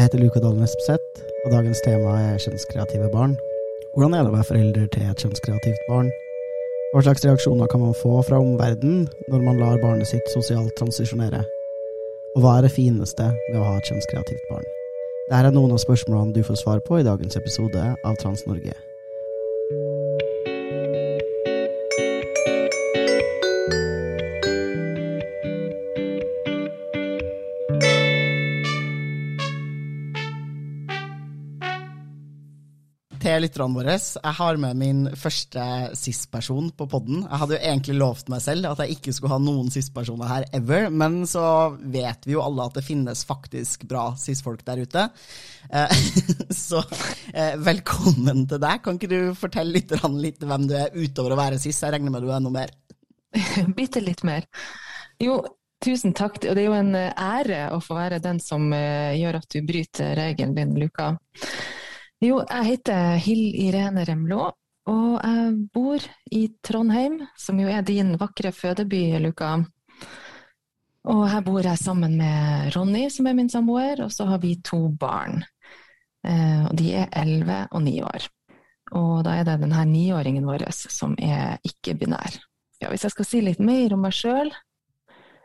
Jeg heter Luka Dalen Espeseth, og dagens tema er kjønnskreative barn. Hvordan er det å være forelder til et kjønnskreativt barn? Hva slags reaksjoner kan man få fra omverdenen når man lar barnet sitt sosialt transisjonere? Og hva er det fineste med å ha et kjønnskreativt barn? Dette er noen av spørsmålene du får svar på i dagens episode av Trans-Norge. Lytterne våre. Jeg har med min første cis-person på podden. Jeg hadde jo egentlig lovt meg selv at jeg ikke skulle ha noen cis-personer her ever, men så vet vi jo alle at det finnes faktisk bra cis-folk der ute. Eh, så eh, velkommen til deg. Kan ikke du fortelle litt, litt hvem du er utover å være cis? Jeg regner med du er noe mer? Bitte litt mer. Jo, Tusen takk. Og det er jo en ære å få være den som gjør at du bryter regelen din, Luka. Jo, jeg heter Hill Irene Remlå, og jeg bor i Trondheim, som jo er din vakre fødeby, Luka. Og her bor jeg sammen med Ronny, som er min samboer, og så har vi to barn. Eh, og de er elleve og ni år. Og da er det denne niåringen vår som er ikke-binær. Ja, hvis jeg skal si litt mer om meg sjøl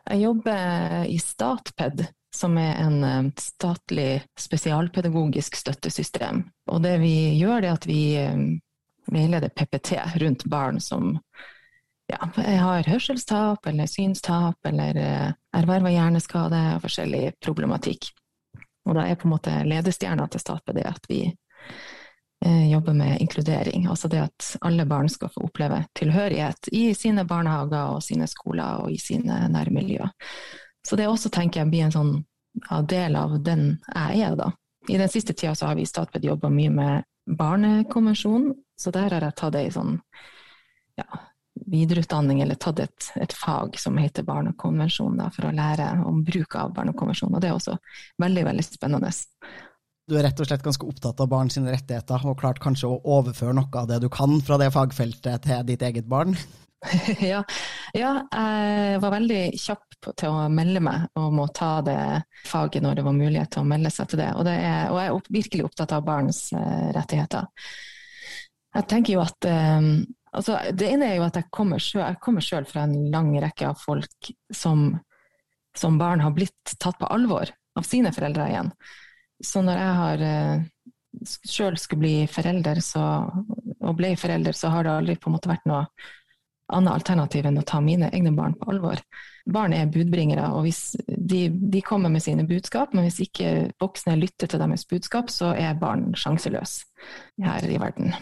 Jeg jobber i Statped, som er en eh, statlig spesialpedagogisk støttesystem. Og det vi gjør, er at vi eh, veileder PPT rundt barn som ja, har hørselstap eller synstap eller eh, erverva hjerneskade og forskjellig problematikk. Og da er på en måte ledestjerna til Statped at vi jobber med inkludering. Altså det at alle barn skal få oppleve tilhørighet i sine barnehager og sine skoler og i sine nærmiljøer. Så det også tenker jeg blir en sånn ja, del av den jeg er, da. I den siste tida så har vi i Statped jobba mye med barnekonvensjonen, så der har jeg tatt ei sånn ja, videreutdanning, eller tatt et, et, fag som heter barnekonvensjon, da, for å lære om bruk av barnekonvensjonen. Og det er også veldig, veldig spennende. Du er rett og slett ganske opptatt av barns rettigheter, og klart kanskje å overføre noe av det du kan fra det fagfeltet til ditt eget barn? ja, ja, jeg var veldig kjapp til å melde meg og må ta det faget når det var mulighet til å melde seg til det. Og, det er, og jeg er virkelig opptatt av barns uh, rettigheter. Jeg tenker jo at um, altså, Det ene er jo at jeg kommer selv, fra en lang rekke av folk som, som barn har blitt tatt på alvor av sine foreldre igjen. Så når jeg har uh, sjøl skulle bli forelder, så, og ble forelder, så har det aldri på en måte vært noe annet alternativ enn å ta mine egne barn på alvor. Barn er budbringere, og hvis de, de, kommer med sine budskap, men hvis ikke voksne lytter til deres budskap, så er barn sjanseløse her i verden.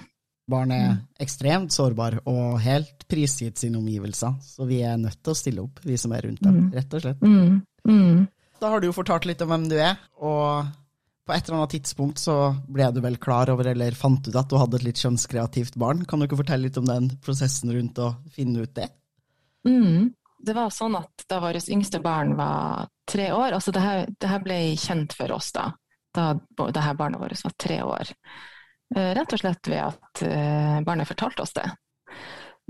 Barn er ekstremt sårbare og helt prisgitt sine omgivelser, så vi er nødt til å stille opp, vi som er rundt dem, mm. rett og slett. Mm. Mm. Da har du jo fortalt litt om hvem du er, og på et eller annet tidspunkt så ble du vel klar over, eller fant ut at du hadde et litt kjønnskreativt barn. Kan du ikke fortelle litt om den prosessen rundt å finne ut det? Mm. Det var sånn at da vårt yngste barn var tre år, altså det her, det her ble kjent for oss da, da det her barnet vårt var tre år. Eh, rett og slett ved at eh, barnet fortalte oss det.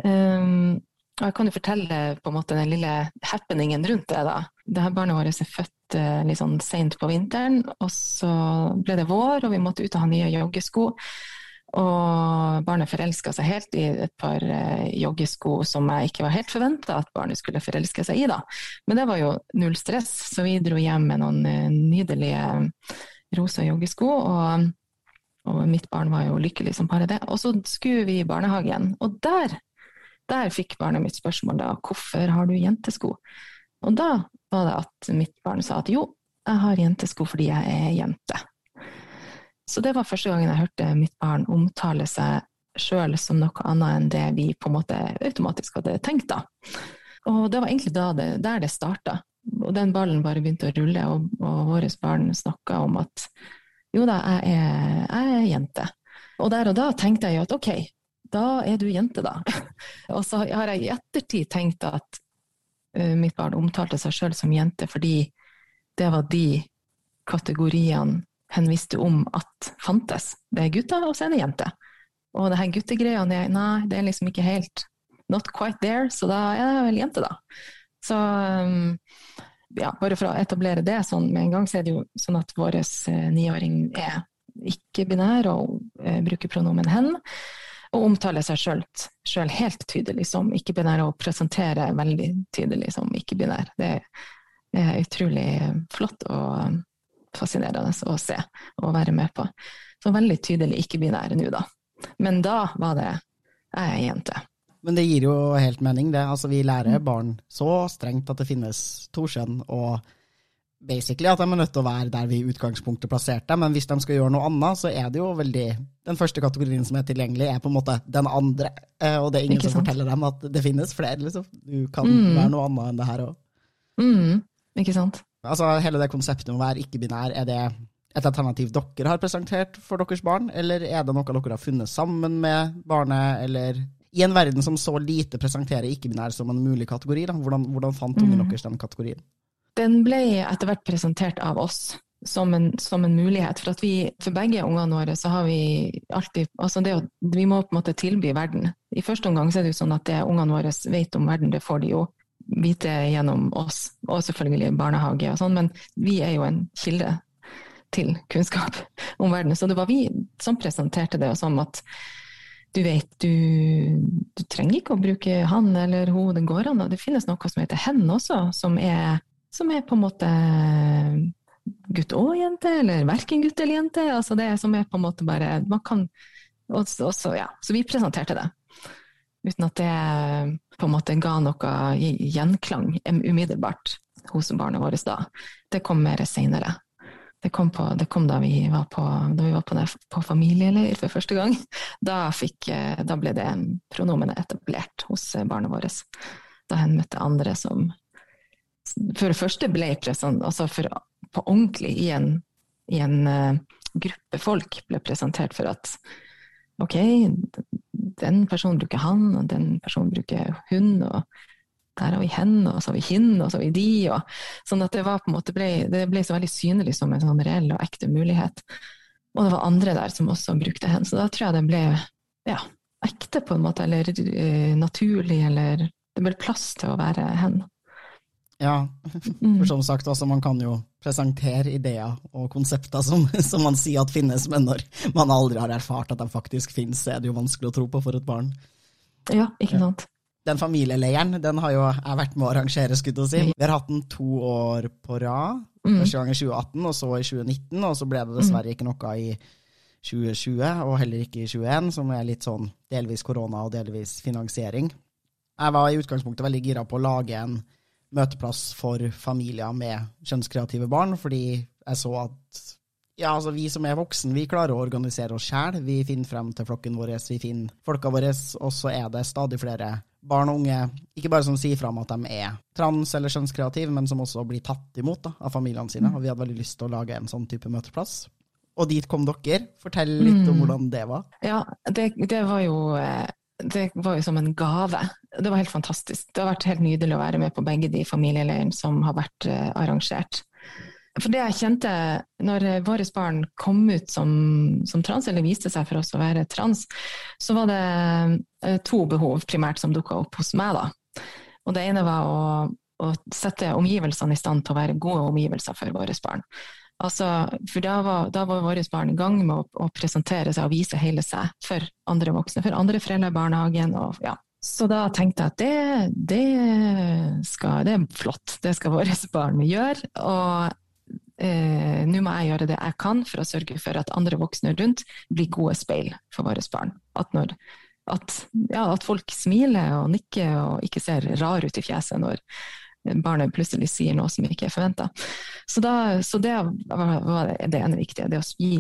Um, og jeg kan jo fortelle på en måte den lille happeningen rundt det. da. Det her Barnet vårt er født eh, litt sånn seint på vinteren, og så ble det vår, og vi måtte ut og ha nye joggesko. Og barnet forelska seg helt i et par eh, joggesko som jeg ikke var helt forventa at barnet skulle forelske seg i. da. Men det var jo null stress, så vi dro hjem med noen eh, nydelige rosa joggesko. og og mitt barn var jo lykkelig som bare det. Og så skulle vi i barnehagen, og der der fikk barnet mitt spørsmål da hvorfor har du jentesko? Og da var det at mitt barn sa at jo, jeg har jentesko fordi jeg er jente. Så det var første gangen jeg hørte mitt barn omtale seg sjøl som noe annet enn det vi på en måte automatisk hadde tenkt, da. Og det var egentlig det, der det starta. Og den ballen bare begynte å rulle, og, og våre barn snakka om at Jo da, jeg er, jeg er jente. Og der og da tenkte jeg jo at ok, da er du jente, da. og så har jeg i ettertid tenkt at uh, mitt barn omtalte seg sjøl som jente fordi det var de kategoriene hen visste om at fantes. Det er gutter, og så er det jenter. Og det her guttegreia, nei, det er liksom ikke helt not quite there, så da er jeg vel jente, da. Så um, ja, bare for å etablere det sånn med en gang, så er det jo sånn at vår eh, niåring er ikke-binær og eh, bruker pronomen hen. Og omtale seg sjøl helt tydelig som ikke-binær, og presentere veldig tydelig som ikke-binær. Det er utrolig flott og fascinerende å se og være med på. Så veldig tydelig ikke-binær nå, da. Men da var det jeg er jente. Men det gir jo helt mening, det. Altså, vi lærer barn så strengt at det finnes to kjønn, og basically at de er nødt til å være der vi i utgangspunktet plasserte Men hvis de skal gjøre noe annet, så er det jo veldig Den første kategorien som er tilgjengelig, er på en måte den andre. Eh, og det er ingen som forteller dem at det finnes flere, liksom. Du kan mm. være noe annet enn det her òg. Mm. Ikke sant. Altså, hele det konseptet om å være ikke-binær, er det et alternativ dere har presentert for deres barn, eller er det noe dere har funnet sammen med barnet, eller i en verden som så lite presenterer ikke-binær som en mulig kategori, da, hvordan, hvordan fant ungen mm. deres den kategorien? Den ble etter hvert presentert av oss som en, som en mulighet. For, vi, for begge ungene våre så har vi alltid altså det, Vi må på en måte tilby verden. I første omgang så er det jo sånn at det ungene våre vet om verden, det får de jo vite gjennom oss, og selvfølgelig barnehage og sånn, men vi er jo en kilde til kunnskap om verden. Så det var vi som presenterte det som at du vet, du, du, trenger ikke å bruke han eller hun, det går an. Og det finnes noe som heter hen også, som er, som er på en måte gutt og jente, eller verken gutt eller jente. Altså det som er på en måte bare Man kan også, også, ja. Så vi presenterte det. Uten at det på en måte ga noe gjenklang umiddelbart hos barna våre da. Det kom mer seinere. Det kom, det kom, da vi var på, da vi var på, på familieleir for første gang. Da, fikk, eh, da ble det pronomenet etablert hos barna våre. Da hen møtte andre som for det første ble present, altså for, på ordentlig i en, i en uh, gruppe folk ble presentert for at ok, den personen bruker han, og den personen bruker hun, og der har vi hen, og så har vi hin, og så har vi de. Og, sånn at det, var på en måte ble, det ble så veldig synlig som en sånn reell og ekte mulighet. Og det var andre der som også brukte hen. Så da tror jeg det ble ja, ekte, på en måte, eller uh, naturlig, eller det ble plass til å være hen. Ja, mm. for som sagt, altså, man kan jo presentere ideer og konsepter som, som, man sier at finnes, men når man aldri har erfart at de faktisk finnes, så er det jo vanskelig å tro på for et barn. Ja, ikke sant den familieleiren den har jo jeg vært med å arrangere. skulle si. Vi har hatt den to år på rad. Mm. Første gang i 2018, og så i 2019. Og så ble det dessverre ikke noe i 2020, og heller ikke i 2021, som er litt sånn delvis korona og delvis finansiering. Jeg var i utgangspunktet veldig gira på å lage en møteplass for familier med kjønnskreative barn, fordi jeg så at ja, altså Vi som er voksen, vi klarer å organisere oss sjæl. Vi finner frem til flokken vår, vi finner folka våre, og så er det stadig flere barn og unge ikke bare som sier frem at de er trans eller kjønnskreative, men som også blir tatt imot da, av familiene sine. Mm. Og vi hadde veldig lyst til å lage en sånn type møteplass. Og dit kom dere. Fortell litt mm. om hvordan det var. Ja, det, det, var jo eh, det var jo som en gave. Det var helt fantastisk. Det har vært helt nydelig å være med på begge de familieleirene som har vært eh, arrangert. For det jeg kjente når våre barn kom ut som, som, trans, eller viste seg for oss å være trans, så var det eh, to behov primært som dukka opp hos meg. da. Og det ene var å, å, sette omgivelsene i stand til å være gode omgivelser for våre barn. Altså, for da var, da var våre barn i gang med å, å, presentere seg og vise hele seg for andre voksne, for andre foreldre i barnehagen. og ja, så da tenkte jeg at det, det, skal, det, er flott, det skal våre barn gjøre. Og eh, nå må jeg gjøre det jeg kan for å sørge for at andre voksne rundt blir gode speil for våre barn. At, når, at, ja, at folk smiler og nikker og ikke ser rar ut i fjeset når barnet plutselig sier noe som ikke er forventa. Så, så, det var det ene viktige, det å gi,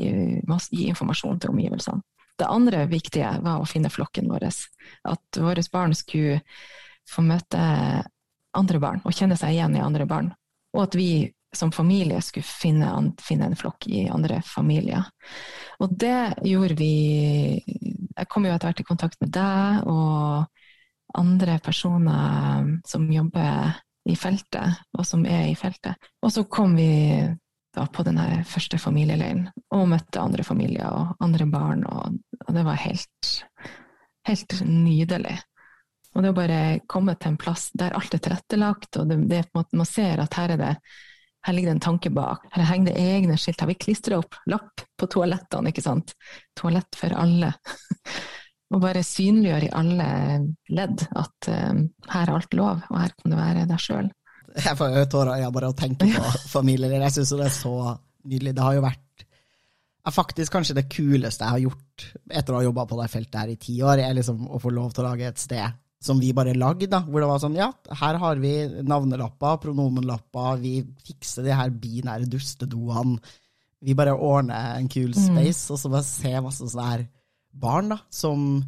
gi informasjon til omgivelsene. Det andre viktige var å finne flokken vår. At våre barn skulle få møte andre barn og kjenne seg igjen i andre barn. Og at vi som familie skulle finne, finne, en flokk i andre familier. Og det gjorde vi Jeg kom jo etter hvert i kontakt med deg og andre personer som jobber i feltet, og som er i feltet. Og så kom vi da på den første familieleiren og møtte andre familier og andre barn, og, og det var helt, helt nydelig. Og det å bare komme til en plass der alt er tilrettelagt, og det, det måte, man ser at her, det, her ligger det en tanke bak. Her henger det egne skilt. Har vi klistra opp lapp på toalettene, ikke sant? Toalett for alle. og bare synliggjøre i alle ledd at um, her er alt lov, og her kan du være deg sjøl. Jeg får tårer i bare å tenke på familier. Jeg syns det er så nydelig. Det har jo vært faktisk kanskje det kuleste jeg har gjort etter å ha jobba på det feltet her i ti år, er liksom å få lov til å lage et sted som vi bare lagde, da, hvor det var sånn ja, her har vi navnelapper, pronomenlapper, vi fikser de her binære dustedoene. Vi bare ordner en kul mm. space, mm. og så bare se masse sånne her barn da, som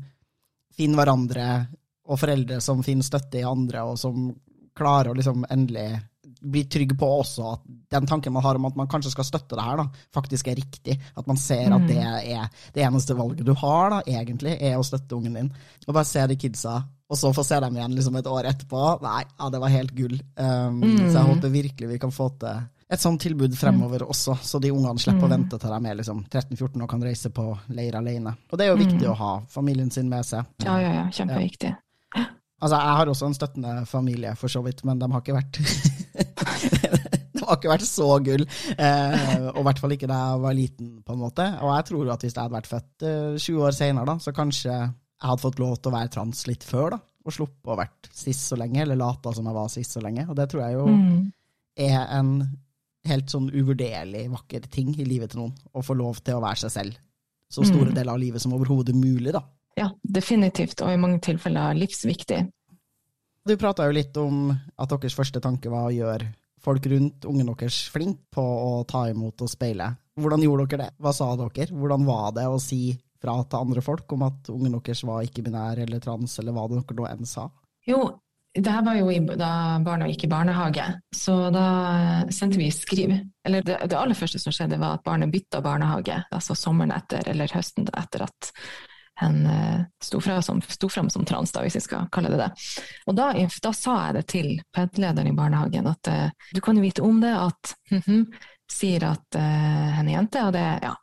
finner hverandre, og foreldre som finner støtte i andre, og som klarer å liksom endelig bli trygg på også at den tanken man har om at man kanskje skal støtte det her, da, faktisk er riktig. At man ser at det mm. er det eneste valget du har, da, egentlig, er å støtte ungen din. Og bare se de kidsa og så få se dem igjen liksom et år etterpå. Nei, ja, det var helt gull. Um, mm. Så jeg håper virkelig vi kan få til et sånt tilbud fremover mm. også, så de ungene slipper mm. å vente til de er liksom 13-14 og kan reise på leir alene. Og det er jo viktig mm. å ha familien sin med seg. Ja, ja, ja. Kjempeviktig. Altså, jeg har også en støttende familie, for så vidt, men de har ikke vært De har ikke vært så gull. Eh, og i hvert fall ikke da jeg var liten, på en måte. Og jeg tror at hvis jeg hadde vært født eh, 20 år seinere, så kanskje jeg hadde fått lov til å være trans litt før, da. Og sluppet å vært sist så lenge, eller lata som jeg var sist så lenge. Og det tror jeg jo mm. er en helt sånn uvurderlig vakker ting i livet til noen. Å få lov til å være seg selv så store mm. deler av livet som overhodet mulig, da. Ja, definitivt, og i mange tilfeller livsviktig. Du prata jo litt om at deres første tanke var å gjøre folk rundt ungen deres flink på å ta imot og speile. Hvordan gjorde dere det? Hva sa dere? Hvordan var det å si fra til andre folk om at ungen deres var ikke-binær eller trans, eller hva dere nå enn sa? Jo, det her var jo da barna gikk i barnehage, så da sendte vi skriv. Eller det, det aller første som skjedde, var at barnet bytta barnehage, altså sommeren etter eller høsten etter at hen sto, sto, som, sto fram som trans, da, hvis vi skal kalle det det. Og da, da sa jeg det til PED-lederen i barnehagen, at uh, du kan jo vite om det, at mm -hmm, sier at uh, hen er jente, og det, ja,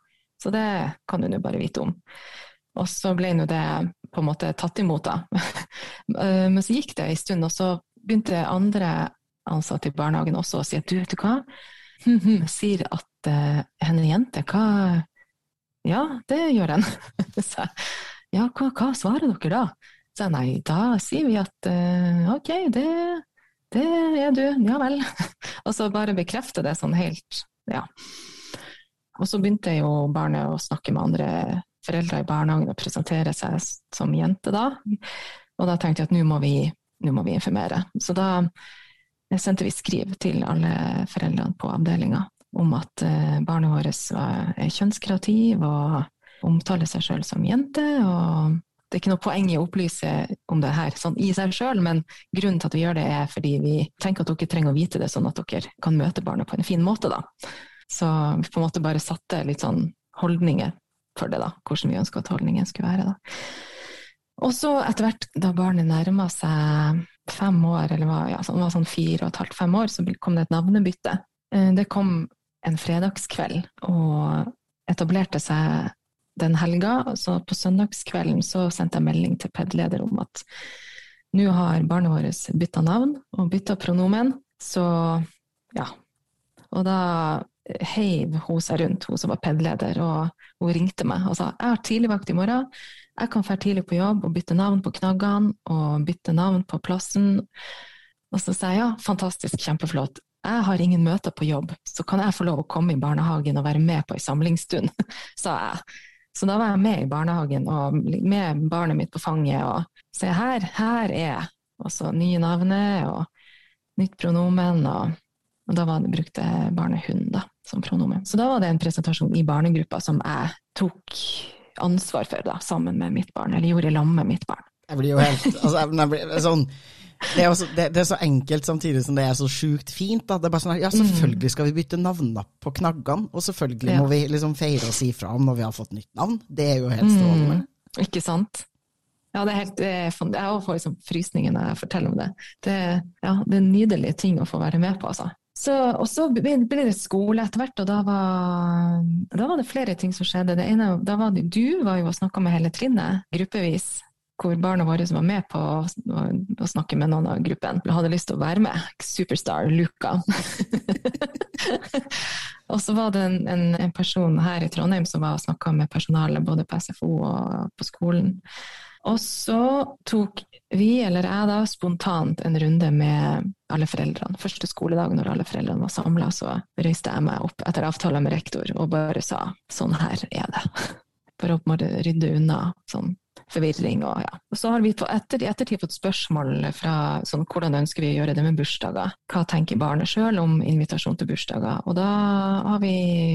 så det kan du nå bare vite om. Og så ble nå det på en måte tatt imot, da. Eh, men så gikk det en stund, og så begynte andre ansatte i barnehagen også å si at du, vet du hva, sier at uh, hen er jente, hva Ja, det gjør en. så ja, hva, hva, svarer dere da? Så jeg nei, da sier vi at uh, ok, det, det er du, ja vel. og så bare bekrefte det sånn helt, ja. Og så begynte jo barnet å snakke med andre foreldre i barnehagen og presentere seg som jente da. Og da tenkte jeg at nå må vi, nå må vi informere. Så da sendte vi skriv til alle foreldrene på avdelinga om at eh, barnet vårt er kjønnskreativ og omtaler seg sjøl som jente. og det er ikke noe poeng i å opplyse om det her sånn i seg sjøl, men grunnen til at vi gjør det, er fordi vi tenker at dere trenger å vite det, sånn at dere kan møte barnet på en fin måte. da. Så vi på en måte bare satte litt sånn holdninger for det, da. Hvordan vi ønska at holdningen skulle være, da. Og så etter hvert, da barnet nærma seg fem år, eller var, ja, sånn, var sånn fire og et halvt, fem år, så kom det et navnebytte. Eh, det kom en fredagskveld og etablerte seg den helga. Så på søndagskvelden så sendte jeg melding til PED-leder om at nå har barnet vårt bytta navn og bytta pronomen, så ja. Og da heiv hun seg rundt, hun som var PED-leder, og hun ringte meg og sa jeg har tidligvakt i morgen, jeg kan dra tidlig på jobb og bytte navn på knaggene og bytte navn på plassen. Og så sa jeg ja, fantastisk, kjempeflott. Jeg har ingen møter på jobb, så kan jeg få lov å komme i barnehagen og være med på ei samlingsstund, sa jeg. Så da var jeg med i barnehagen og med barnet mitt på fanget og se her, her er jeg. Nye navnet og nytt pronomen og og da det, brukte barnet hun da, som pronomen. Så da var det en presentasjon i barnegruppa som jeg tok ansvar for, da, sammen med mitt barn, eller gjorde i lag med mitt barn. Jeg blir jo helt altså, jeg blir, sånn, Det er, også, det, det er, så enkelt samtidig som det er så sjukt fint. Da. Det er bare sånn, ja, Selvfølgelig skal vi bytte navnlapp på knaggene, og selvfølgelig ja. må vi liksom feire og si fra om når vi har fått nytt navn. Det er jo helt strålende. Mm, ikke sant. Ja, det er helt, jeg får liksom frysninger når jeg forteller om det. Det, ja, det er nydelige ting å få være med på, altså. Så, og så ble det skole etter hvert, og da var, da var, det flere ting som skjedde. Det ene, da var det, du var jo og snakka med hele trinnet, gruppevis hvor barna våre som var med på å snakke med noen av gruppen, hadde lyst til å være med. Superstar Luca. og så var det en, en, en, person her i Trondheim som var og snakka med personalet både på SFO og på skolen. Og så tok vi, eller jeg da, spontant en runde med alle foreldrene. Første skoledag når alle foreldrene var samla, så røyste jeg meg opp etter avtale med rektor og bare sa sånn her er det. For å rydde unna sånn forvirring. Og, ja. og så har vi på etter, ettertid fått spørsmål fra sånn, hvordan ønsker vi å gjøre det med bursdager. Hva tenker barnet sjøl om invitasjon til bursdager? Og da har vi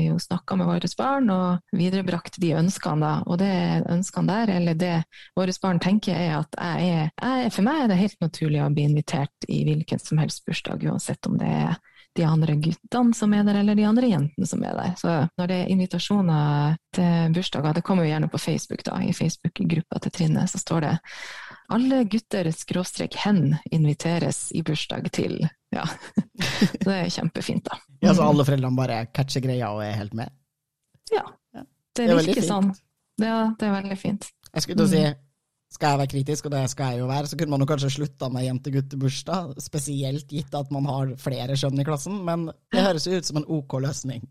jo snakka med våre barn og viderebrakt de ønskene, da. Og det ønskene der, eller det våre barn tenker, er at jeg er, jeg, For meg er det helt naturlig å bli invitert i hvilken som helst bursdag, uansett om det er de andre guttene som er der, eller de andre jentene som er der. Så når det er invitasjoner til bursdager, det kommer jo gjerne på Facebook, da, i Facebook-gruppa til Trine, så står det alle gutter skråstrek hen inviteres i bursdag til Ja. det er kjempefint, da. Ja, Så alle foreldrene bare catcher greia og er helt med? Ja. Det, det virker sånn. Ja, det er veldig fint. Jeg skulle til å si mm skal jeg være kritisk, og det skal jeg jo være, så kunne man jo kanskje slutta med jente-gutte-bursdag, spesielt gitt at man har flere skjønn i klassen, men det høres jo ut som en OK løsning.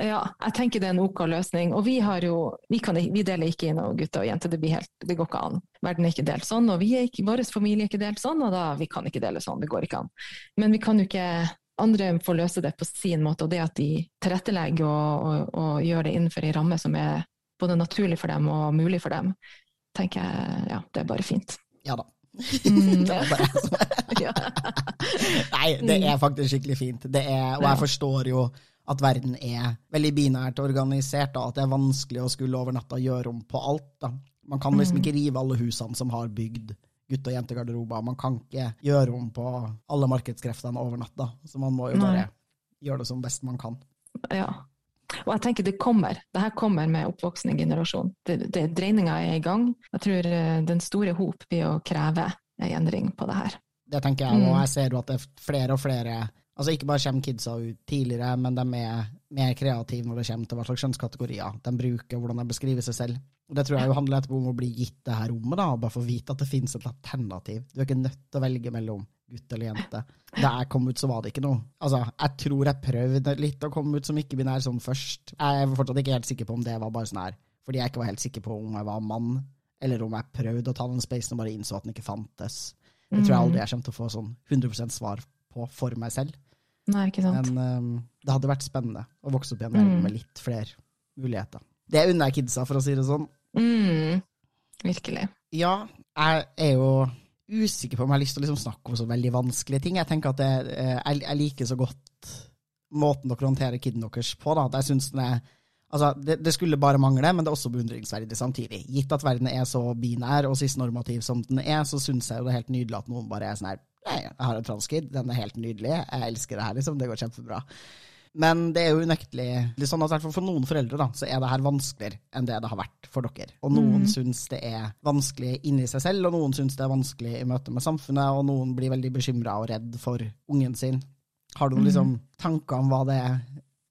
Ja, jeg tenker det er en OK løsning. Og vi har jo, vi, kan, vi deler ikke inn gutter og jenter, det, det går ikke an. Verden er ikke delt sånn, og ikke, vår familie er ikke delt sånn, og da vi kan ikke dele sånn, det går ikke an. Men vi kan jo ikke andre får løse det på sin måte, og det at de tilrettelegger og, og, og gjør det innenfor ei ramme som er både naturlig for dem og mulig for dem, tenker jeg ja, det er bare fint. Ja da. Mm, det Nei, det er faktisk skikkelig fint. Er, og jeg forstår jo at verden er veldig binært organisert, da, at det er vanskelig å skulle over natta gjøre om på alt. Da. Man kan liksom mm. ikke rive alle husene som har bygd gutte- og jentegarderober. Man kan ikke gjøre om på alle markedskreftene over natta. Så man må jo bare Nei. gjøre det som best man kan. Ja, og jeg tenker det kommer. Det her kommer med oppvoksende generasjon. Dreininga er i gang. Jeg tror eh, den store hop blir å kreve en endring på det her. Det tenker jeg, og mm. jeg ser jo at det er flere og flere Altså Ikke bare kommer kidsa ut tidligere, men de er mer kreative når det kommer til hva slags kjønnskategorier de bruker, hvordan de beskriver seg selv. Og Det tror jeg jo handler etterpå om å bli gitt det her rommet, da, og bare få vite at det finnes et alternativ. Du er ikke nødt til å velge mellom gutt eller jente. Da jeg kom ut, så var det ikke noe. Altså, Jeg tror jeg prøvde litt å komme ut som ikke-binær sånn først. Jeg er fortsatt ikke helt sikker på om det var bare sånn her, fordi jeg ikke var helt sikker på om jeg var mann, eller om jeg prøvde å ta den spacen og bare innså at den ikke fantes. Det tror jeg aldri jeg kommer til å få sånn 100% svar på for meg selv. Nei, ikke sant. Men um, det hadde vært spennende å vokse opp i en verden mm. med litt flere muligheter. Det unner jeg kidsa, for å si det sånn. Mm. Virkelig. Ja, jeg er jo usikker på om jeg har lyst til å liksom snakke om så veldig vanskelige ting. Jeg tenker at det, eh, jeg, jeg, liker så godt måten dere håndterer kiden deres på. da, jeg synes den er Altså, det, det, skulle bare mangle, men det er også beundringsverdig samtidig. Gitt at verden er så binær og cis-normativ som den er, så syns jeg det er helt nydelig at noen bare er sånn her Jeg har en transkid, den er helt nydelig, jeg elsker det her, liksom. Det går kjempebra. Men det er jo unektelig litt sånn at for noen foreldre da, så er det her vanskeligere enn det det har vært for dere. Og noen mm. syns det er vanskelig inni seg selv, og noen syns det er vanskelig i møte med samfunnet, og noen blir veldig bekymra og redd for ungen sin. Har du noen liksom, mm. tanker om hva det er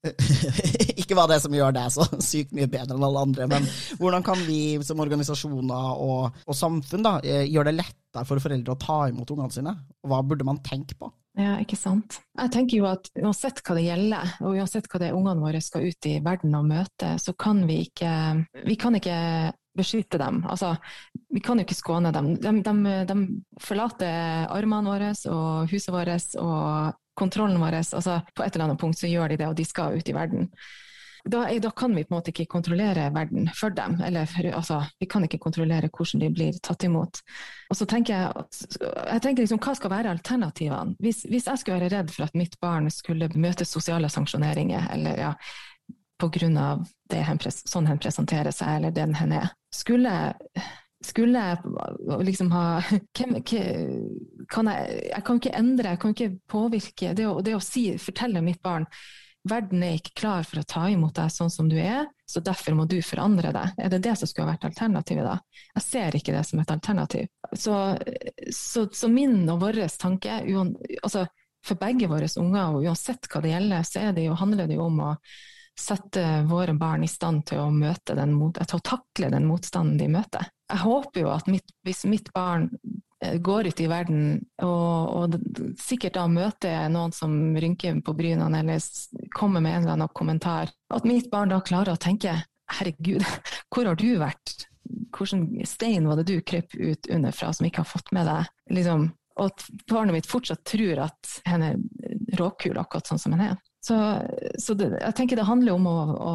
ikke hva det er som gjør deg så sykt mye bedre enn alle andre, men hvordan kan vi som organisasjoner og, og samfunn da, eh, gjøre det lettere for foreldre å ta imot ungene sine? Og hva burde man tenke på? Ja, ikke sant. Jeg tenker jo at uansett hva det gjelder, og uansett hva det er ungene våre skal ut i verden og møte, så kan vi ikke Vi kan ikke beskytte dem. Altså, vi kan jo ikke skåne dem. De, de, de forlater armene våre og huset vårt og kontrollen vår. Altså, på et eller annet punkt så gjør de det, og de skal ut i verden. Da, da, kan vi på en måte ikke kontrollere verden for dem. Eller altså, vi kan ikke kontrollere hvordan de blir tatt imot. Og så tenker jeg, jeg tenker liksom, Hva skal være alternativene? Hvis, hvis, jeg skulle være redd for at mitt barn skulle møte sosiale sanksjoneringer, eller ja, pga. sånn hen presenterer seg, eller den hen er, skulle skulle jeg liksom ha hvem, kan jeg, jeg kan ikke endre, jeg kan ikke påvirke. Det å, det å si, fortelle mitt barn verden er ikke klar for å ta imot deg sånn som du er, så derfor må du forandre deg. Er det det som skulle ha vært alternativet da? Jeg ser ikke det som et alternativ. Så, så, så min og vår tanke, altså for begge våre unger, og uansett hva det gjelder, så det jo, handler det jo om å sette våre barn i stand til å, den, til å takle den motstanden de møter. Jeg håper jo at mitt, hvis mitt barn går ut i verden og, og, sikkert da møter noen som rynker på brynene eller kommer med en eller annen kommentar, at mitt barn da klarer å tenke herregud, hvor har du vært? Hvilken stein var det du krøp ut under fra som ikke har fått med deg? Liksom, og at barnet mitt fortsatt tror at han er råkul akkurat sånn som han er. Så, så det, jeg tenker det handler om å, å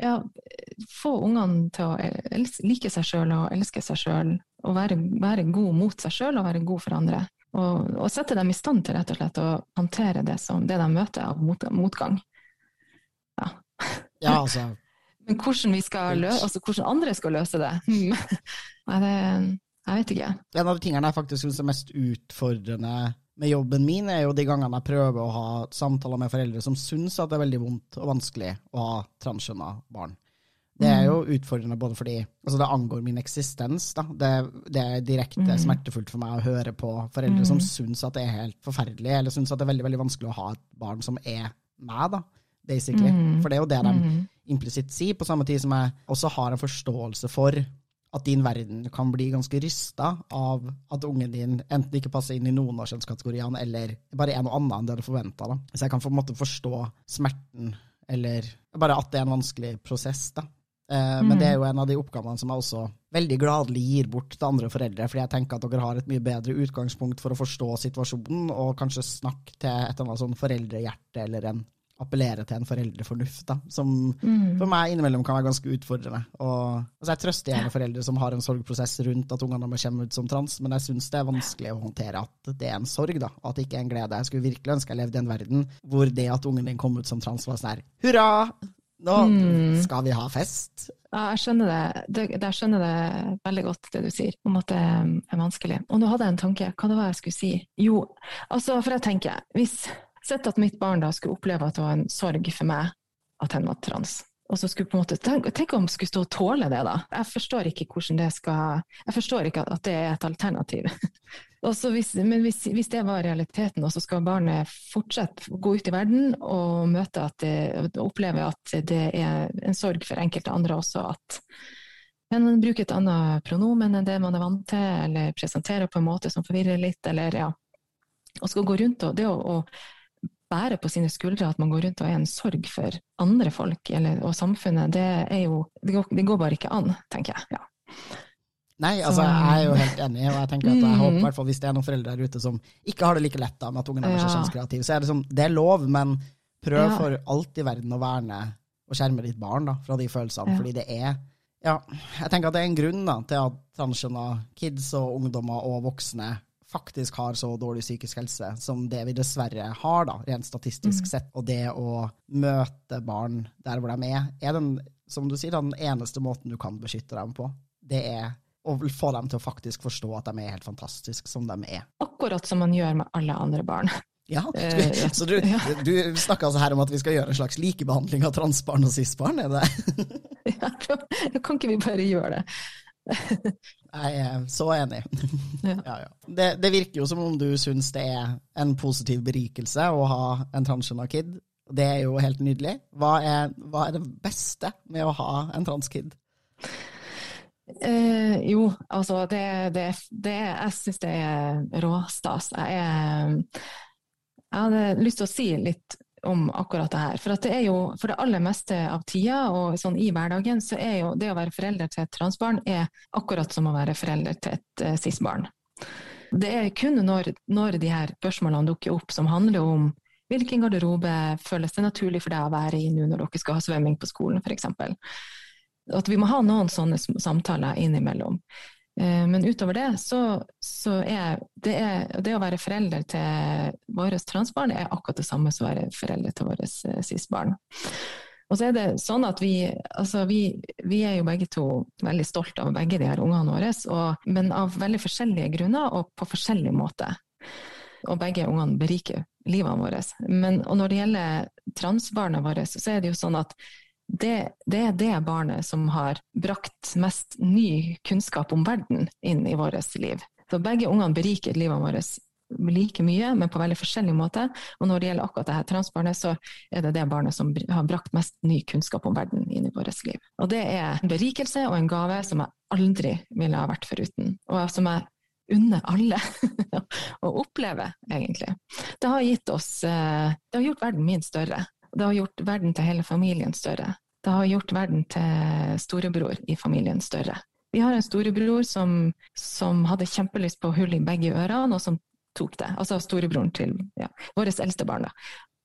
ja, få ungene til å elske, like seg sjøl og elske seg sjøl. Og være, være, god mot seg sjøl og være god for andre. Og, og, sette dem i stand til rett og slett å håndtere det, som, det de møter av mot, motgang. Ja. ja, altså. Men hvordan, løse, altså, hvordan andre skal løse det, Nei, det jeg vet ikke. En av de tingene jeg faktisk syns er mest utfordrende med jobben min, er jo de gangene jeg prøver å ha samtaler med foreldre som syns at det er veldig vondt og vanskelig å ha transkjønna barn. Det er jo utfordrende både fordi altså det angår min eksistens. Da. Det, det er direkte mm. smertefullt for meg å høre på foreldre mm. som syns at det er helt forferdelig, eller syns at det er veldig veldig vanskelig å ha et barn som er meg, da, basically. Mm. For det er jo det de mm. implisitt sier, på samme tid som jeg også har en forståelse for at din verden kan bli ganske rysta av at ungen din enten ikke passer inn i noen av kjønnskategoriene, eller bare er noe annet enn det du forventa. Så jeg kan på en måte forstå smerten, eller bare at det er en vanskelig prosess. da. Eh, mm. Men det er jo en av de oppgavene som jeg også veldig gladelig gir bort til andre foreldre, fordi jeg tenker at dere har et mye bedre utgangspunkt for å forstå situasjonen, og kanskje snakke til et eller annet sånn foreldrehjerte eller en appellere til en foreldrefornuft, da, som mm. for meg innimellom kan være ganske utfordrende. Og, altså jeg trøster gjerne foreldre som har en sorgprosess rundt at ungene deres kommer ut som trans, men jeg syns det er vanskelig å håndtere at det er en sorg, da, at det ikke er en glede. Jeg skulle virkelig ønske jeg levde i en verden hvor det at ungen din kom ut som trans, var sånn her hurra! Nå mm. skal vi ha fest. Ja, jeg skjønner det. det. Jeg skjønner det veldig godt, det du sier, om at det er vanskelig. Og nå hadde jeg en tanke. Hva det var jeg skulle si? Jo, altså, for jeg tenker, hvis Sett at mitt barn da skulle oppleve at det var en sorg for meg at han var trans. Og så skulle på en måte, tenk, tenk om han skulle stå og tåle det, da. Jeg forstår ikke hvordan det skal Jeg forstår ikke at det er et alternativ. hvis, men hvis, hvis, det var realiteten, og så skal barnet fortsette å gå ut i verden og møte at det, oppleve at det er en sorg for enkelte andre også, at en bruker et annet pronomen enn det man er vant til, eller presenterer på en måte som forvirrer litt, eller ja. Og skal gå rundt og det å, å bære på sine skuldre at man går rundt og er en sorg for andre folk eller, og samfunnet, det, jo, det går, det går bare ikke an, tenker jeg. Ja. Nei, altså jeg er jo helt enig, og jeg tenker at jeg håper, hvert fall hvis det er noen foreldre der ute som ikke har det like lett da, med at ungen deres er kjønnskreativ, så er det, sånn, det er lov, men prøv ja. for alt i verden å verne og skjerme ditt barn da, fra de følelsene, ja. fordi det er ja, jeg tenker at det er en grunn da, til at transkjønna kids og ungdommer og voksne faktisk har så dårlig psykisk helse som det vi dessverre har, da, rent statistisk mm. sett. Og det å møte barn der hvor de er, er den, som du sier, den eneste måten du kan beskytte dem på. Det er å få dem til å faktisk forstå at de er helt fantastiske som de er. Akkurat som man gjør med alle andre barn. Ja, du, Så du, du snakker altså her om at vi skal gjøre en slags likebehandling av transbarn og cis-barn, er det? ja, kan ikke vi bare gjøre det? Jeg er så enig. Ja. Ja, ja. Det, det, virker jo som om du syns det er en positiv berikelse å ha en transgender kid. Det er jo helt nydelig. Hva er, hva er det beste med å ha en transkid? Eh, jo, altså det, det, det Jeg syns det er råstas. Jeg, jeg hadde lyst til å si litt om akkurat det her. For det er jo for det aller meste av tida og sånn i hverdagen, så er jo det å være forelder til et transbarn er akkurat som å være forelder til et uh, cis-barn. Det er kun når, når, de her spørsmålene dukker opp som handler om hvilken garderobe føles det naturlig for deg å være i nå når dere skal ha svømming på skolen, f.eks. At vi må ha noen sånne samtaler innimellom. Eh, men utover det, så, så er, det er det å være forelder til våre transbarn er akkurat det samme som å være forelder til våre eh, cis-barn. Og så er det sånn at vi, altså vi, vi er jo begge to veldig stolt av begge de her ungene våre, og, men av veldig forskjellige grunner og på forskjellig måte. Og begge ungene beriker livene våre. Men, og når det gjelder transbarna våre, så er det jo sånn at det, det, er det barnet som har brakt mest ny kunnskap om verden inn i vårt liv. Så begge ungene beriker livet vårt like mye, men på veldig forskjellig måte. Og når det gjelder akkurat det her transbarnet, så er det det barnet som har brakt mest ny kunnskap om verden inn i vårt liv. Og det er en berikelse og en gave som jeg aldri ville ha vært foruten, og som jeg unner alle å oppleve, egentlig. Det har gitt oss eh, Det har gjort verden min større. Det har gjort verden til hele familien større. Det har gjort verden til storebror i familien større. Vi har en storebror som, som hadde kjempelyst på hull i begge ørene, og som tok det. Altså storebroren til ja, vårt eldste barn. Da.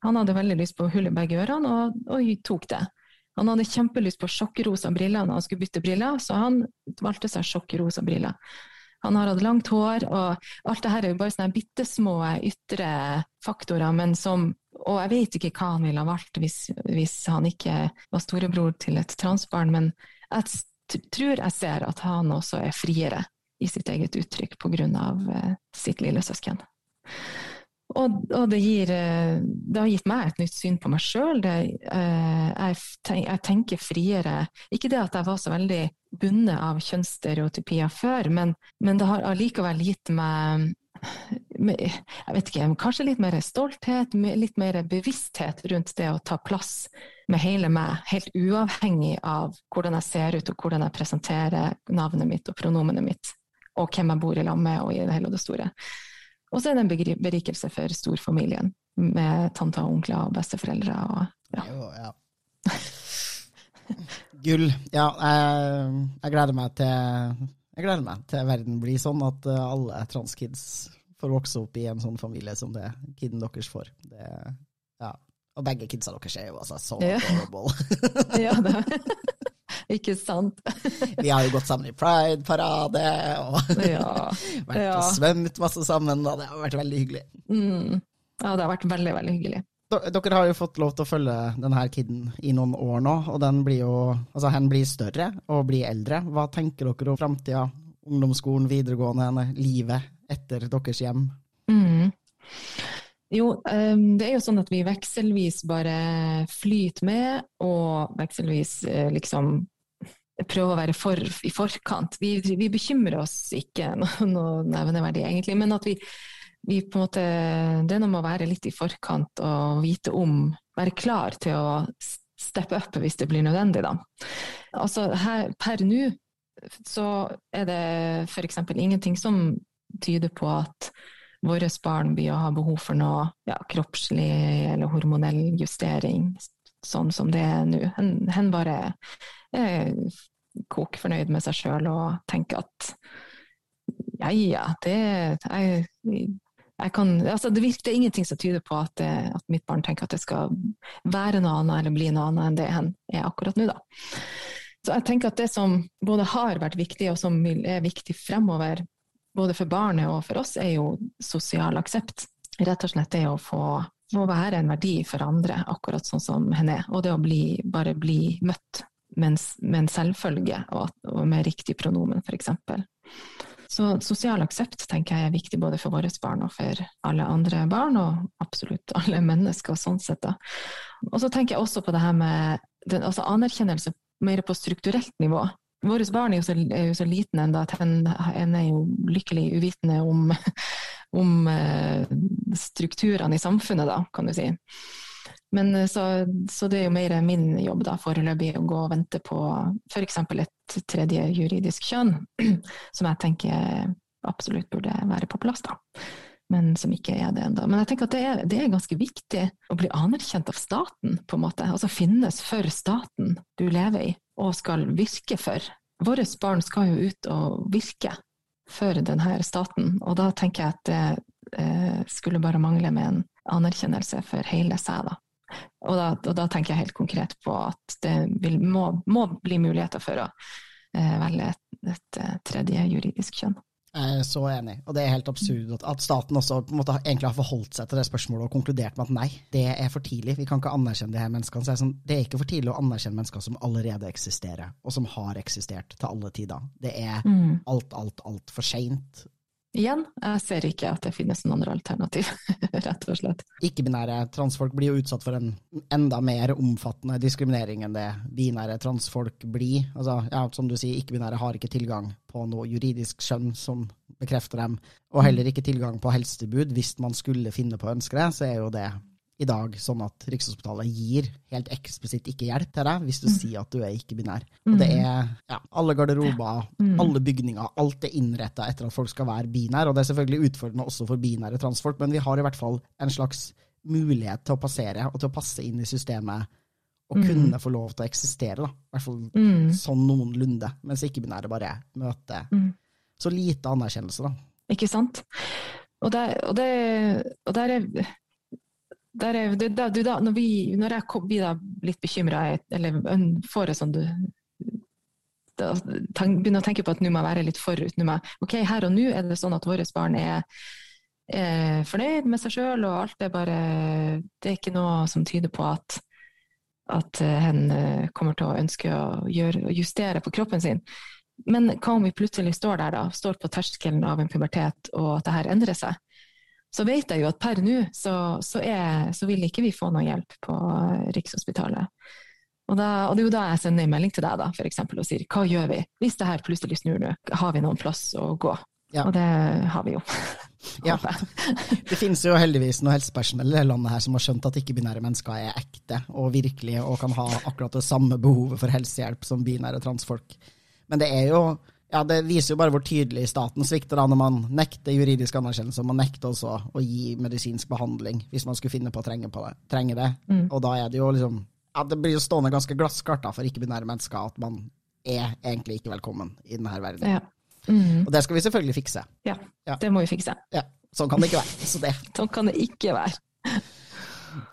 Han hadde veldig lyst på hull i begge ørene, og, og tok det. Han hadde kjempelyst på sjokkrosa briller når han skulle bytte briller, så han valgte seg sjokkrosa briller. Han har hatt langt hår, og alt det her er jo bare sånne bitte små ytre faktorer, men som Og jeg vet ikke hva han ville ha valgt hvis, hvis han ikke var storebror til et transbarn, men jeg tror jeg ser at han også er friere i sitt eget uttrykk pga. Uh, sitt lille søsken. Og, og det, gir, eh, det, har gitt meg et nytt syn på meg sjøl. Eh, jeg, jeg, tenker friere. Ikke det at jeg var så veldig bundet av kjønnsstereotypier før, men, men det har allikevel gitt meg jeg vet ikke, kanskje litt mer stolthet, litt mer bevissthet rundt det å ta plass med hele meg, helt uavhengig av hvordan jeg ser ut og hvordan jeg presenterer navnet mitt og pronomenet mitt, og hvem jeg bor i lag med og i det hele og det store. Og så er det en berikelse for storfamilien, med tanter og onkler og besteforeldre. Og, ja. Jo, ja. Gull. Ja, jeg, jeg, gleder meg til jeg gleder meg til verden blir sånn at eh, alle transkids får vokse opp i en sånn familie som det kiden deres får. Det, ja. Og begge kidsa deres er jo altså så ja. adorable. ja, det ikke sant? Vi har jo gått sammen i Pride-parade og ja, vært ja. og svømt masse sammen, og det har vært veldig hyggelig. Mm. Ja, det har vært veldig, veldig hyggelig. Dere har jo fått lov til å følge denne kiden i noen år nå, og den blir jo Altså, han blir større og blir eldre. Hva tenker dere om framtida, ungdomsskolen, videregående, livet etter deres hjem? Mm. Jo, ehm, det er jo sånn at vi vekselvis bare flyter med, og vekselvis eh, liksom prøver å være for, i forkant. Vi, vi bekymrer oss ikke noe, noe nevneverdig, egentlig, men at vi, vi, på en måte Det er noe med å være litt i forkant og vite om, være klar til å steppe opp hvis det blir nødvendig, da. Altså her, per nå så er det f.eks. ingenting som tyder på at våre barn blir å ha behov for noe ja, kroppslig eller hormonell justering, sånn som det er nå. Hen bare er kokfornøyd med seg sjøl og tenker at ja, ja, det jeg, jeg kan, altså det, virker, det er ingenting som tyder på at, det, at, mitt barn tenker at det skal være noe annet eller bli noe annet enn det hen er akkurat nå, da. Så jeg tenker at det som både har vært viktig, og som er viktig fremover, både for barnet og for oss, er jo sosial aksept. Rett og slett det å få, få være en verdi for andre, akkurat sånn som henne er. Og det å bli, bare bli møtt med en selvfølge, og, og med riktig pronomen, f.eks. Så sosial aksept tenker jeg er viktig både for våre barn og for alle andre barn, og absolutt alle mennesker sånn sett. Da. Og så tenker jeg også på det her med den, altså anerkjennelse mer på strukturelt nivå. Våre barn er jo så, er jo så liten ennå at en, er jo lykkelig uvitende om, om uh, strukturene i samfunnet, da, kan du si. Men eh, så, så, det er jo mer min jobb da, foreløpig å gå og vente på f.eks. et tredje juridisk kjønn, som jeg tenker absolutt burde være på plass, da. Men som ikke er det ennå. Men jeg tenker at det er, det er, ganske viktig å bli anerkjent av staten, på en måte. Altså finnes for staten du lever i og skal virke for. Våre barn skal jo ut og virke for denne staten, og da tenker jeg at det eh, skulle bare mangle med en anerkjennelse for hele seg, da. Og da, og da tenker jeg helt konkret på at det vil, må, må, bli muligheter for å eh, velge et, et, et, tredje juridisk kjønn. Jeg er så enig, og det er helt absurd at, at staten også måte egentlig har forholdt seg til det spørsmålet og konkludert med at nei, det er for tidlig, vi kan ikke anerkjenne de her menneskene. Så er det, sånn, det er ikke for tidlig å anerkjenne mennesker som allerede eksisterer, og som har eksistert til alle tider. Det er alt, alt, alt, altfor seint. Igjen, jeg ser ikke at det finnes noen andre alternativ, rett og slett. Ikke-binære transfolk blir jo utsatt for en enda mer omfattende diskriminering enn det binære transfolk blir. Altså, ja, som du sier, ikke-binære har ikke tilgang på noe juridisk skjønn som bekrefter dem, og heller ikke tilgang på helsetilbud. Hvis man skulle finne på å ønske det, så er jo det i dag sånn at Rikshospitalet gir helt eksplisitt ikke hjelp til deg hvis du sier at du er ikke-binær. Og det er ja, alle garderober, alle bygninger, alt er innretta etter at folk skal være binær, og det er selvfølgelig utfordrende også for binære transfolk, men vi har i hvert fall en slags mulighet til å passere og til å passe inn i systemet og kunne få lov til å eksistere, da. I hvert fall Mm. sånn noenlunde, mens ikke-binære bare møter Mm. så lite anerkjennelse, da. Ikke sant? Og der, og det, og der er der er, du, da, du, da, når, vi, når jeg kom, blir litt bekymra, eller får det sånn du da, tenk, begynner å tenke på at nå må jeg være litt forut. Nå må ok, Her og nå er det sånn at våre barn er, er fornøyd med seg sjøl, og alt er bare Det er ikke noe som tyder på at at eh, hen eh, kommer til å ønske å gjøre, justere på kroppen sin. Men hva om vi plutselig står der, da, står på terskelen av en pubertet, og at det her endrer seg? Så vet jeg jo at per nå så, så, så vil ikke vi få noe hjelp på eh, Rikshospitalet. Og, da, og det er jo da jeg sender en melding til deg da, for eksempel, og sier hva gjør vi hvis det her plutselig snur nå? Har vi noen plass å gå? Ja. Og det har vi jo. Ja. Det finnes jo heldigvis noe helsepersonell i det landet her som har skjønt at ikke-binære mennesker er ekte og virkelige og kan ha akkurat det samme behovet for helsehjelp som binære transfolk. Men det er jo ja, det viser jo bare hvor tydelig staten svikter da når man nekter juridisk anerkjennelse, man nekter også å gi medisinsk behandling hvis man skulle finne på å trenge, på det, trenge det. Mm. Og da er det jo liksom ja, Det blir jo stående ganske glassklart da, for ikke-binære mennesker at man er egentlig ikke velkommen i denne verden. Ja. Mm. Og det skal vi selvfølgelig fikse. ja, Ja. det må vi fikse. Ja, Sånn kan det ikke være. Så det, Sånn kan det ikke være.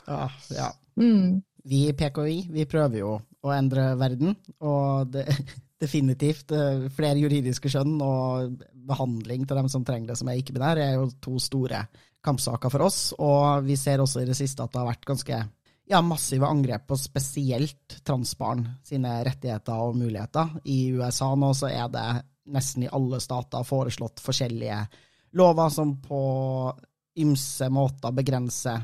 ja, ja. Mm. Vi i PKI vi prøver jo å endre verden, og det, definitivt eh, flere juridiske skjønn og behandling til dem som trenger det som er ikke-binære, er jo to store kampsaker for oss. Og vi ser også i det siste at det har vært ganske ja, massive angrep på spesielt transbarn sine rettigheter og muligheter. I USA nå så er det nesten i alle stater foreslått forskjellige lover som på ymse måter begrenser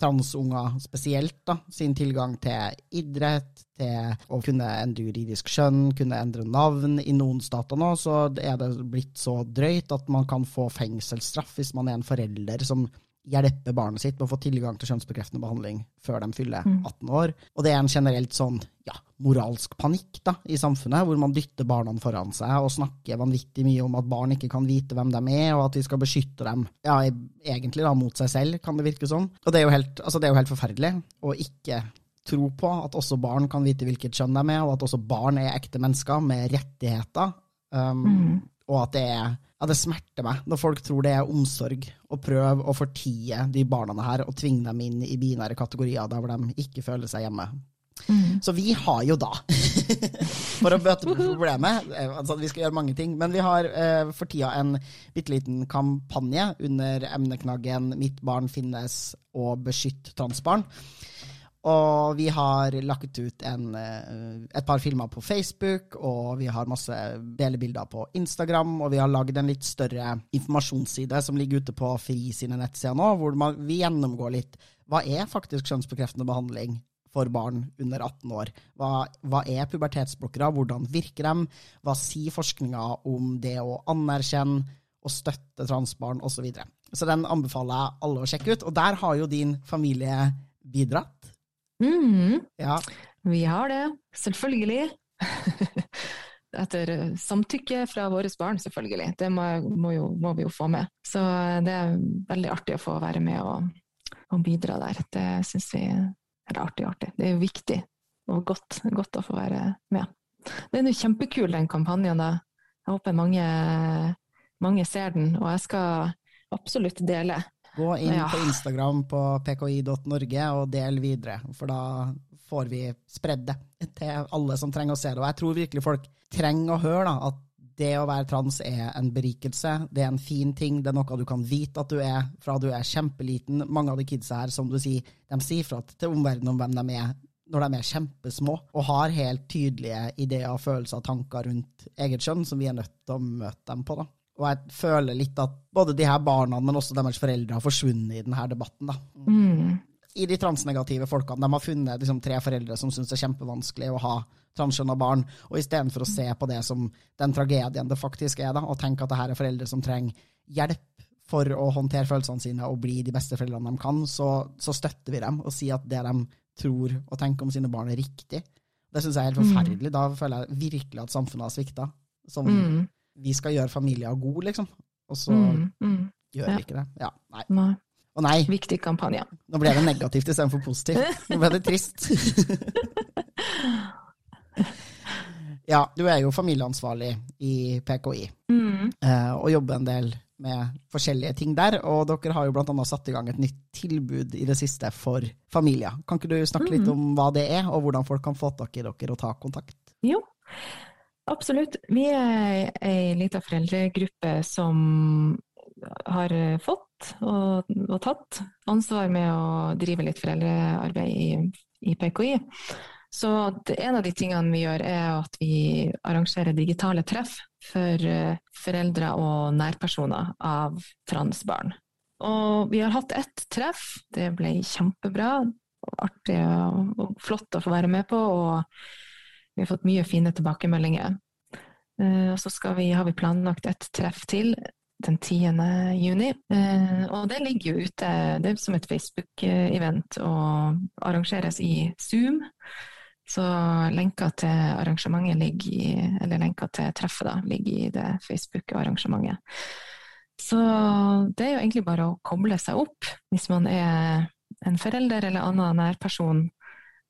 transunger spesielt da, sin tilgang til idrett, til å kunne endre juridisk skjønn, kunne endre navn. I noen stater nå så er det blitt så drøyt at man kan få fengselsstraff hvis man er en forelder som hjelper barnet sitt med å få tilgang til kjønnsbekreftende behandling før de fyller 18 år. Og det er en generelt sånn ja, moralsk panikk da, i samfunnet, hvor man dytter barna foran seg og snakker vanvittig mye om at barn ikke kan vite hvem de er, og at vi skal beskytte dem ja, egentlig da, mot seg selv, kan det virke som. Og det er jo helt, altså, det er jo helt forferdelig å ikke tro på at også barn kan vite hvilket kjønn de er, og at også barn er ekte mennesker med rettigheter. Um, Og at det er at det smerter meg når folk tror det er omsorg å prøve å fortie de barna her og tvinge dem inn i binære kategorier der hvor de ikke føler seg hjemme. Så vi har jo da, for å bøte på problemet eh, altså Vi skal gjøre mange ting, men vi har eh, for tida en bitte liten kampanje under emneknaggen 'Mitt barn finnes' og 'Beskytt transbarn'. Og vi har lagt ut en, eh, et par filmer på Facebook, og vi har masse delebilder på Instagram, og vi har lagd en litt større informasjonsside som ligger ute på FRI sine nettsider nå, hvor man, vi gjennomgår litt hva er faktisk kjønnsbekreftende behandling for barn under 18 år. Hva, hva er pubertetsblokkere, hvordan virker de, hva sier forskninga om det å anerkjenne og støtte transbarn osv. Så, videre. så den anbefaler jeg alle å sjekke ut, og der har jo din familie bidratt. Mm. Ja, Vi har det, selvfølgelig. Etter eh, samtykke fra våre barn, selvfølgelig. Det må, må, jo, må vi jo få med. Så eh, det er veldig artig å få være med og, og bidra der. Det syns vi er artig, artig. Det er jo viktig og godt, godt å få være med. Den er jo kjempekul, den kampanjen. da. Jeg håper mange, mange ser den, og jeg skal absolutt dele. Gå inn Ja. på Instagram på pki.norge og del videre, for da får vi spredd det til alle som trenger å se det. Og jeg tror virkelig folk trenger å høre da, at det å være trans er en berikelse. Det er en fin ting. Det er noe du kan vite at du er fra du er kjempeliten. Mange av de kidsa her, som du sier, de sier fra til omverdenen om hvem de er når de er kjempesmå, og har helt tydelige ideer, følelser og tanker rundt eget kjønn, som vi er nødt til å møte dem på. da. Og jeg føler litt at både de her barna, men også deres foreldre, har forsvunnet i denne debatten. Mm. I de transnegative folkene. De har funnet liksom, tre foreldre som syns det er kjempevanskelig å ha transkjønna barn, og istedenfor å se på det som den tragedien det faktisk er, da, og tenke at det her er foreldre som trenger hjelp for å håndtere følelsene sine og bli de beste foreldrene de kan, så, så støtter vi dem og sier at det de tror og tenker om sine barn, er riktig. Det syns jeg er helt forferdelig. Da føler jeg virkelig at samfunnet har svikta. Som Mm. Vi skal gjøre familien god, liksom. Og så Mm. Mm. gjør Ja. vi ikke det. Ja, nei. Nei. Og nei, Viktig kampanje. nå ble det negativt istedenfor positivt. Nå ble det trist. ja, du er jo familieansvarlig i PKI, Mm. eh, og jobber en del med forskjellige ting der. Og dere har jo annet satt i gang et nytt tilbud i det siste for familier. Kan ikke du snakke litt om hva det er, og hvordan folk kan få tak i dere og ta kontakt? Jo, absolutt. Vi er ei lita foreldregruppe som har fått og, og tatt ansvar med å drive litt foreldrearbeid i, i PKI. Så en av de tingene vi gjør, er at vi arrangerer digitale treff for eh, foreldre og nærpersoner av transbarn. Og vi har hatt ett treff, det ble kjempebra. Artig og flott å få være med på. og vi har fått mye fine tilbakemeldinger. Eh, Og så vi, har vi planlagt et treff til den 10. juni. Eh, Og det ligger jo ute, det er som et Facebook-event og arrangeres i Zoom. Så lenka til arrangementet ligger i, eller lenka til treffet da, ligger i det Facebook-arrangementet. Så det er jo egentlig bare å koble seg opp hvis man er en forelder eller annen nærperson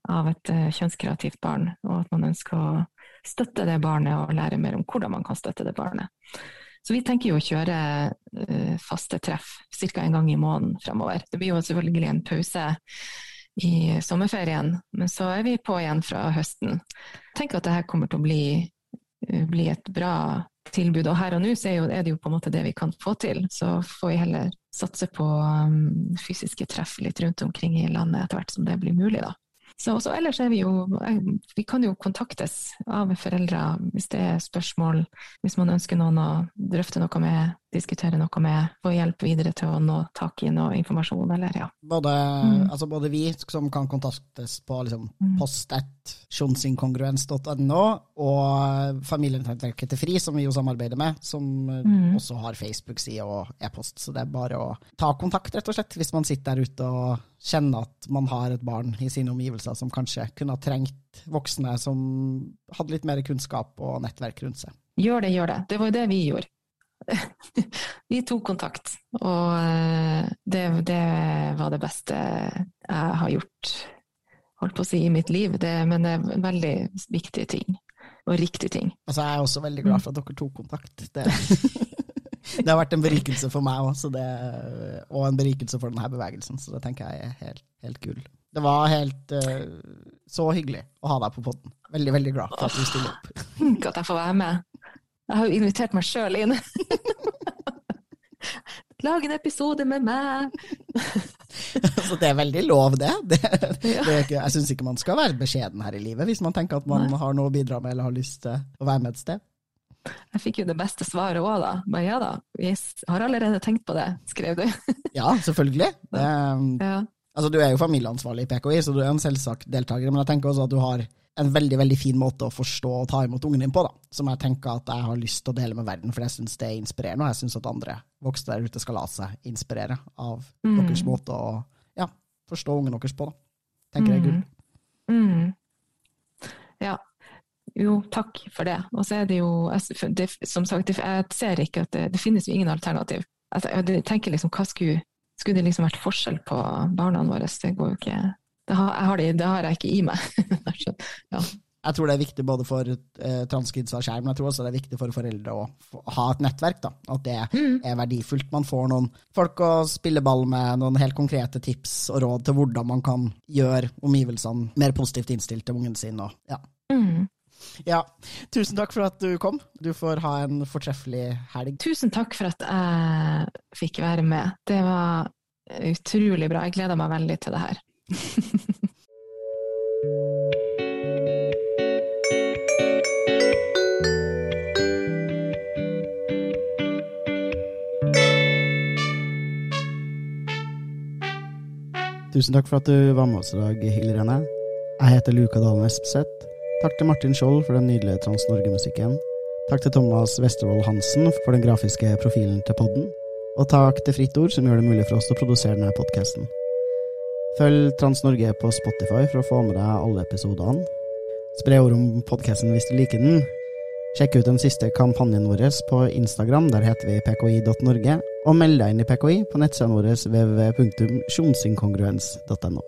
av et eh, kjønnskreativt barn, og at man ønsker å støtte det barnet og lære mer om hvordan man kan støtte det barnet. Så vi tenker jo å kjøre eh, faste treff ca. en gang i måneden fremover. Det blir jo selvfølgelig en pause i sommerferien, men så er vi på igjen fra høsten. Tenk at dette kommer til å bli, eh, bli et bra tilbud, og her og nå er, det jo på en måte det vi kan få til. Så får vi heller satse på um, fysiske treff litt rundt omkring i landet etter hvert som det blir mulig, da. Så også ellers er vi jo Vi kan jo kontaktes av foreldre hvis det er spørsmål, hvis man ønsker noen å drøfte noe med, diskutere noe med, få hjelp videre til å nå tak i noe informasjon, eller ja. Både, Mm. altså både vi som kan kontaktes på liksom Mm. post.kjønnsinkongruens.no, og familienettverket til FRI, som vi jo samarbeider med, som Mm. også har Facebook-side og e-post. Så det er bare å ta kontakt, rett og slett, hvis man sitter der ute og kjenner at man har et barn i sine omgivelser som kanskje kunne ha trengt voksne som hadde litt mer kunnskap og nettverk rundt seg. Gjør det, gjør det. Det var jo det vi gjorde. vi tok kontakt, og eh, det, det var det beste jeg har gjort, holdt på å si, i mitt liv. Det, men det er en veldig viktig ting, og riktig ting. Altså, jeg er også veldig glad for at dere tok kontakt. Det, det har vært en berikelse for meg òg, og en berikelse for denne bevegelsen, så det tenker jeg er helt, helt gull. Det var helt uh, så hyggelig å ha deg på podden. Veldig, veldig glad for at du stiller opp. At jeg får være med. Jeg har jo invitert meg sjøl inn. Lag en episode med meg! Så det er veldig lov, det. det, det ikke, jeg syns ikke man skal være beskjeden her i livet hvis man tenker at man Nei. har noe å bidra med eller har lyst til å være med et sted. Jeg fikk jo det beste svaret òg, da. Men ja da, vi har allerede tenkt på det, skrev du. Ja, selvfølgelig. Det, Ja. Altså, du er jo familieansvarlig i PKI, så du er en selvsagt deltaker, men jeg tenker også at du har en veldig veldig fin måte å forstå og ta imot ungen din på, da, som jeg tenker at jeg har lyst til å dele med verden, for jeg syns det er inspirerende, og jeg syns at andre voksne der ute skal la seg inspirere av Mm. deres måte å ja, forstå ungen deres på. da. Tenker jeg er gull. Mm. Ja. Jo, takk for det. Og så er det jo, det, som sagt, jeg ser ikke at det, det finnes jo ingen alternativ. Altså, jeg tenker liksom, hva skulle, skulle det liksom vært forskjell på barna våre? Det går jo ikke det har, har, det, det har jeg ikke i meg. ja. Jeg tror det er viktig både for eh, og skjerm, men jeg tror også det er viktig for foreldre å ha et nettverk. da, At det Mm. er verdifullt. Man får noen folk å spille ball med, noen helt konkrete tips og råd til hvordan man kan gjøre omgivelsene mer positivt innstilt til ungen sin. Og, ja. Mm. Ja. Tusen takk for at du kom. Du får ha en fortreffelig helg. Tusen takk for at jeg fikk være med. Det var utrolig bra. Jeg gleder meg veldig til det her. Tusen takk for at du var med oss i dag, Hilde Jeg heter Luka Dalen Espeseth. Takk til Martin Skjold for den nydelige Trans-Norge-musikken. Takk til Thomas Westervold Hansen for den grafiske profilen til podden. Og takk til Fritt Ord, som gjør det mulig for oss å produsere denne podkasten. Følg Trans-Norge på Spotify for å få med deg alle episodene. Spre ord om podkasten hvis du liker den. Sjekk ut den siste kampanjen vår på Instagram, der heter vi pki.norge, og meld deg inn i PKI på nettsidene våre www.sjonsinkongruens.no.